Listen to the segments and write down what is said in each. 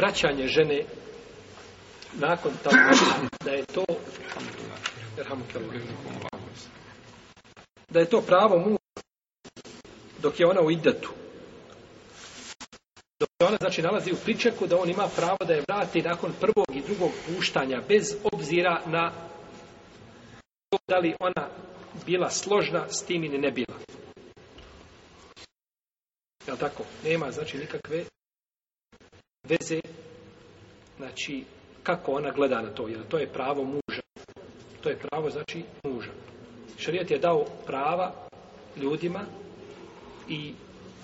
vraćanje žene nakon tako da je to da je to pravo mu dok je ona u idetu dok je ona znači nalazi u pričeku da on ima pravo da je vrati nakon prvog i drugog puštanja bez obzira na to da li ona bila složna s tim ili ne bila. Jel tako? Nema znači nikakve veze, znači, kako ona gleda na to, jer to je pravo muža. To je pravo, znači, muža. Šarijat je dao prava ljudima i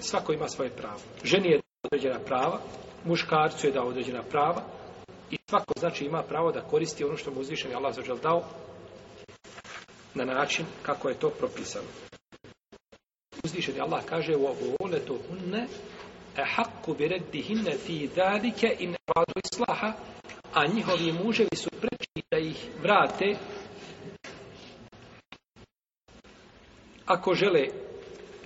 svako ima svoje pravo. Ženi je dao određena prava, muškarcu je dao određena prava i svako, znači, ima pravo da koristi ono što mu uzvišen je Allah zađel dao na način kako je to propisano. Uzvišen je Allah kaže u ovo to ne ehakku bi hinne fi dalike in radu islaha, a njihovi muževi su preči da ih vrate ako žele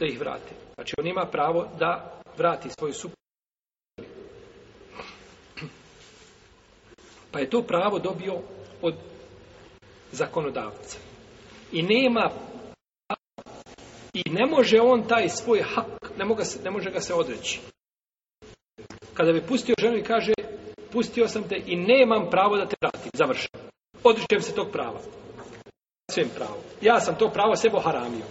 da ih vrate. Znači on ima pravo da vrati svoju suprugu. Pa je to pravo dobio od zakonodavca. I nema i ne može on taj svoj hak, ne može ga se odreći kada bi pustio ženu i kaže pustio sam te i nemam pravo da te vratim, Završam. Odričem se tog prava. pravo. Ja sam to pravo sebo haramio.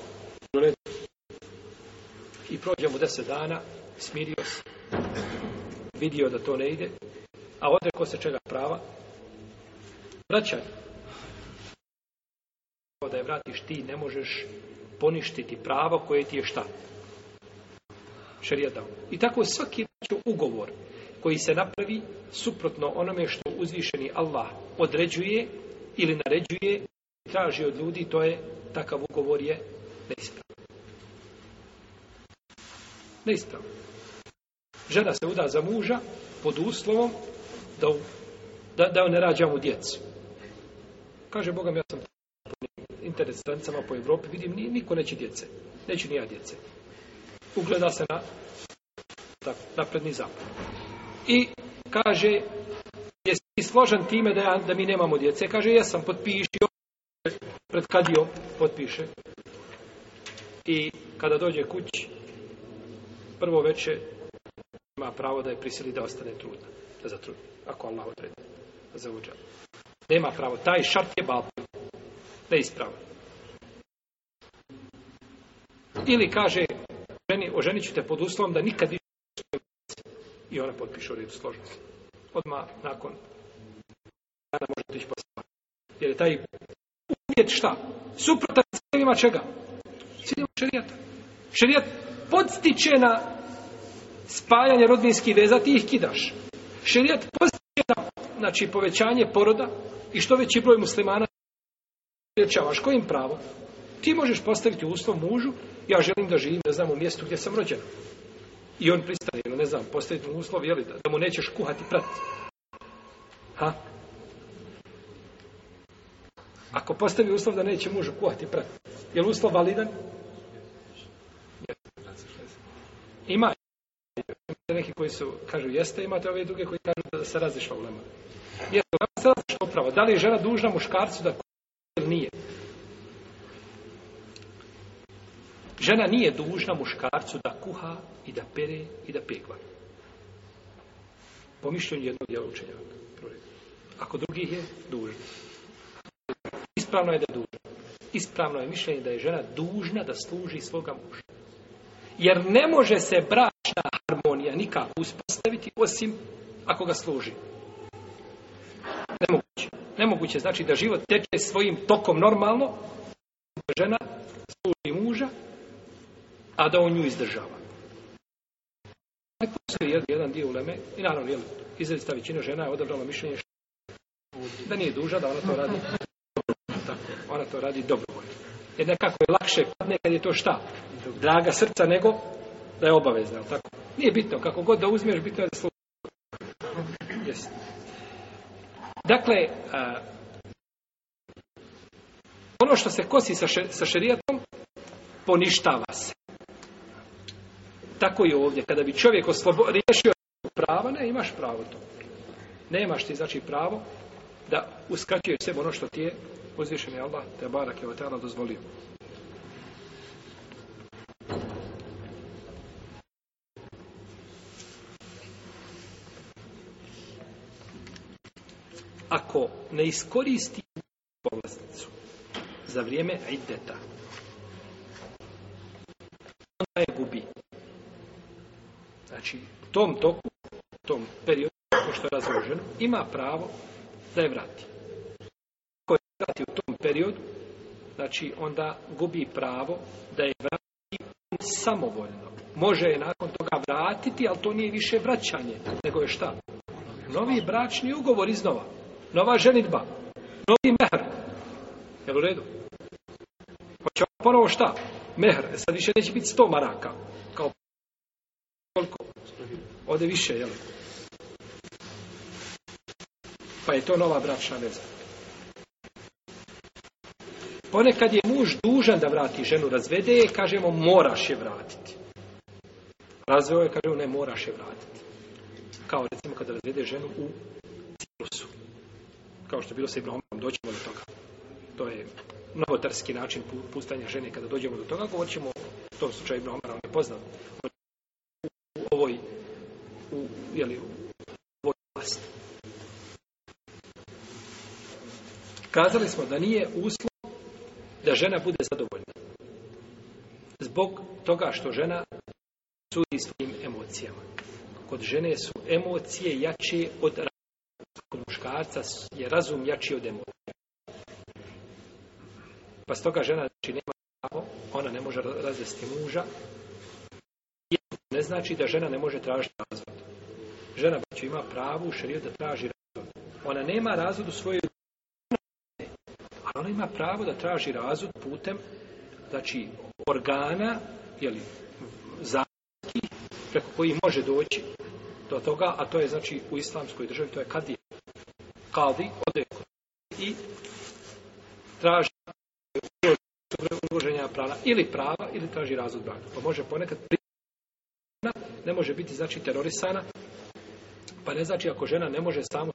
I prođe mu deset dana, smirio se. Vidio da to ne ide, a odreko se čega prava? Vraćaj. Da je vratiš ti, ne možeš poništiti pravo koje ti je šta? Šarijat I tako svaki ugovor koji se napravi suprotno onome što uzvišeni Allah određuje ili naređuje traži od ljudi, to je, takav ugovor je neispravo. Neispravan. Žena se uda za muža pod uslovom da, da, da ne rađa mu djecu. Kaže, bogam ja sam internet strancama po Evropi vidim, niko neće djece. Neću ni ja djece. Ugleda se na napredni zapad. I kaže, jesi ti složen time da, da mi nemamo djece? Kaže, sam potpišio, pred kadijom potpiše. I kada dođe kući, prvo veče ima pravo da je prisili da ostane trudna, da zatrudni, ako Allah odredi, da zavuđa. Nema pravo, taj šart je ne ispravo Ili kaže, ženi, oženit ću te pod uslovom da nikad i ona potpiše u redu složnosti. Odmah nakon dana možete ići poslati Jer je taj uvjet šta? Suprotan ciljevima čega? Ciljevima šerijata. Šerijat podstiče na spajanje rodbinskih veza, ti ih kidaš. Šerijat podstiče na znači, povećanje poroda i što veći broj muslimana rečavaš Kojim pravo Ti možeš postaviti uslov mužu, ja želim da živim, ne znam u mjestu gdje sam rođen. I on pristane, ne znam, postaviti mu uslov, jeli, da, da mu nećeš kuhati prat. Ha? Ako postavi uslov da neće mužu kuhati prat, je li uslov validan? Ima neki koji su, kažu jeste, imate ove druge koji kažu da se razišla u lema. Jeste, se razišla upravo. Da li je žena dužna muškarcu da Žena nije dužna muškarcu da kuha i da pere i da pegva. Po mišljenju jednog djela učenjaka. Ako drugih je dužna. Ispravno je da je dužna. Ispravno je mišljenje da je žena dužna da služi svoga muža. Jer ne može se bračna harmonija nikako uspostaviti osim ako ga služi. Nemoguće. Nemoguće znači da život teče svojim tokom normalno, žena služi muža, a da on nju izdržava. Tako jedan dio uleme, i naravno, jel, većina žena je odabrala mišljenje da nije duža, da ona to radi tako, ona to radi dobrovoljno. Jer nekako je lakše kad je to šta? Draga srca nego da je obavezna, tako? Nije bitno, kako god da uzmeš, bitno je da Dakle, ono što se kosi sa, še, sa šerijatom, poništava se. Tako je ovdje. Kada bi čovjek oslobo, riješio prava, ne imaš pravo to. Nemaš ti znači pravo da uskraćuješ sebi ono što ti je uzvišen je Allah te barak je dozvolio. Ako ne iskoristi povlasticu za vrijeme ideta, tom toku, tom periodu što je razloženo, ima pravo da je vrati. Ako je vrati u tom periodu, znači onda gubi pravo da je vrati samovoljno. Može je nakon toga vratiti, ali to nije više vraćanje, nego je šta? Novi bračni ugovor iznova. Nova ženitba. Novi mehr. Jel u redu? Hoće ponovo šta? Mehr. E sad više neće biti sto maraka. Kao koliko? Ode više, jel? Pa je to nova bračna veza. Ponekad je muž dužan da vrati ženu, razvede je, kažemo moraš je vratiti. Razveo je, kažemo ne moraš je vratiti. Kao recimo kada razvede ženu u ciklusu. Kao što je bilo sa Ibrahomom, doćemo do toga. To je novotarski način pustanja žene. Kada dođemo do toga, govorit ćemo u tom slučaju Ibrahima, on je U ovoj uspjeli u vlasti. Kazali smo da nije uslov da žena bude zadovoljna. Zbog toga što žena sudi svojim emocijama. Kod žene su emocije jače od Kod muškarca je razum jači od emocija. Pa stoga žena znači nema pravo, ona ne može razvesti muža. Ne znači da žena ne može tražiti razum žena braću ima pravo u šarijetu da traži razvod. Ona nema razvod u svojoj ali ona ima pravo da traži razvod putem znači organa jeli, zakonskih preko koji može doći do toga, a to je znači u islamskoj državi, to je kadi. Kadi ode i traži uloženja prava ili prava ili traži razvod braka. Pa može ponekad ne može biti znači terorisana pa ne znači ako žena ne može samo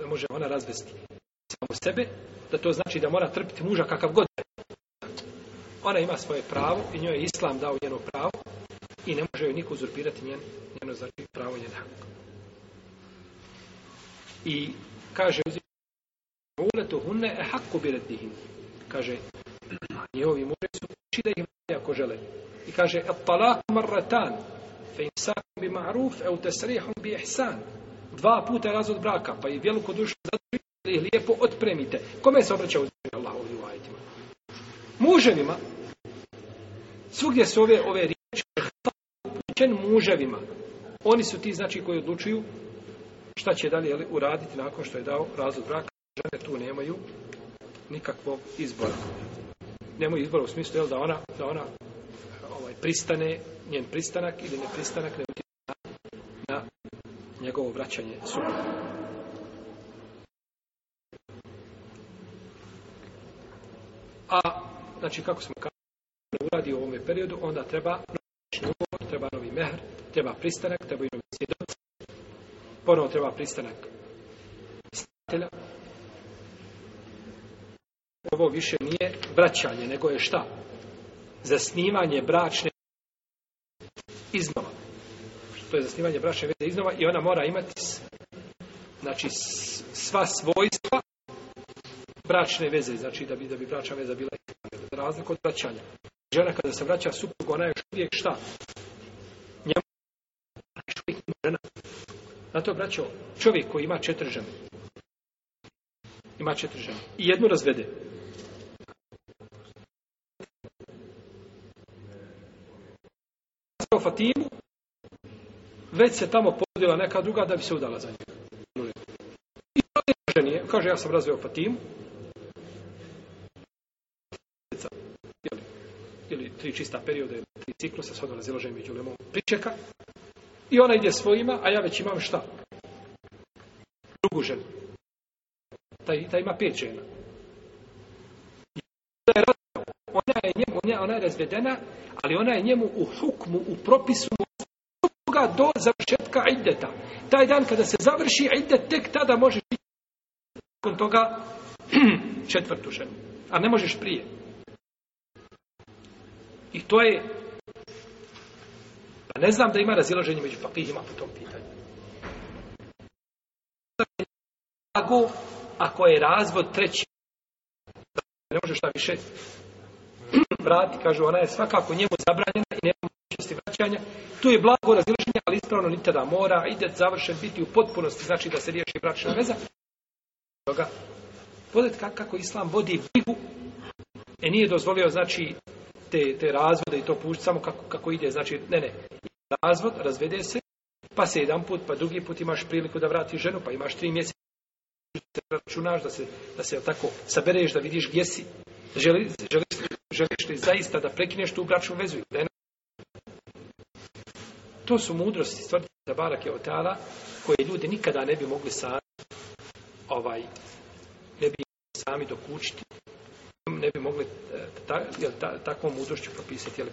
ne može ona razvesti samo sebe, da to znači da mora trpiti muža kakav god. Ona ima svoje pravo i njoj je Islam dao njeno pravo i ne može joj niko uzurpirati njen, njeno znači pravo njen I kaže uletu hunne e hakku Kaže, njihovi muži su da ih ako žele. I kaže, et marratan, bi ma'ruf au utesrihom bi ihsan. Dva puta razvod braka, pa i vjeliko dušo ih lijepo otpremite. Kome se obraća u ajitima? Muževima. Svugdje su ove, ove riječi upućen muževima. Oni su ti, znači, koji odlučuju šta će dalje jeli, uraditi nakon što je dao razvod braka. Žene tu nemaju nikakvog izbora. Nemaju izbora u smislu jel, da ona, da ona ovaj, pristane njen pristanak ili pristanak ne utječe na njegovo vraćanje su. A, znači kako smo kazali, uradi u ovome periodu, onda treba novi ugovor, treba novi mehr, treba pristanak, treba i novi ponovo treba pristanak Ovo više nije vraćanje, nego je šta? Zasnivanje bračne iznova. To je zasnivanje bračne veze iznova i ona mora imati znači sva svojstva bračne veze, znači da bi da bi bračna veza bila razlika od vraćanja. Žena kada se vraća suprug, ona je još uvijek šta? njema još uvijek žena. Zato, vraćao čovjek koji ima četiri žene, ima četiri žene i jednu razvede, Fatimu, već se tamo podjela neka druga da bi se udala za njega. I kaže, kaže ja sam razveo Fatimu, ili, ili tri čista perioda, ili tri ciklusa, ono među lemom pričeka, i ona ide svojima, a ja već imam šta? Drugu ženu. Taj, ima pet ona je razvedena, ali ona je njemu u hukmu, u propisu toga do završetka ideta Taj dan kada se završi idet tek tada možeš nakon toga četvrtu ženu. A ne možeš prije. I to je pa ne znam da ima razilaženje među fakihima po tom pitanju. Ako je razvod treći, ne možeš šta više vrati, kažu, ona je svakako njemu zabranjena i nema mogućnosti vraćanja. Tu je blago razilaženje, ali ispravno ni tada mora, ide završen biti u potpunosti, znači da se riješi bračna veza. Toga, kako islam vodi brigu, e nije dozvolio, znači, te, te razvode i to pušti samo kako, kako ide, znači, ne, ne, razvod, razvede se, pa se jedan put, pa drugi put imaš priliku da vratiš ženu, pa imaš tri mjeseca računaš da se, da se tako sabereš, da vidiš gdje si. Želi, Želiš li zaista da prekineš tu bračnu vezu? ne to su mudrosti stvrti za barake otala koje ljudi nikada ne bi mogli sami ovaj ne bi sami dokučiti ne bi mogli eh, ta, jel, ta, takvom mudrošću propisati jel,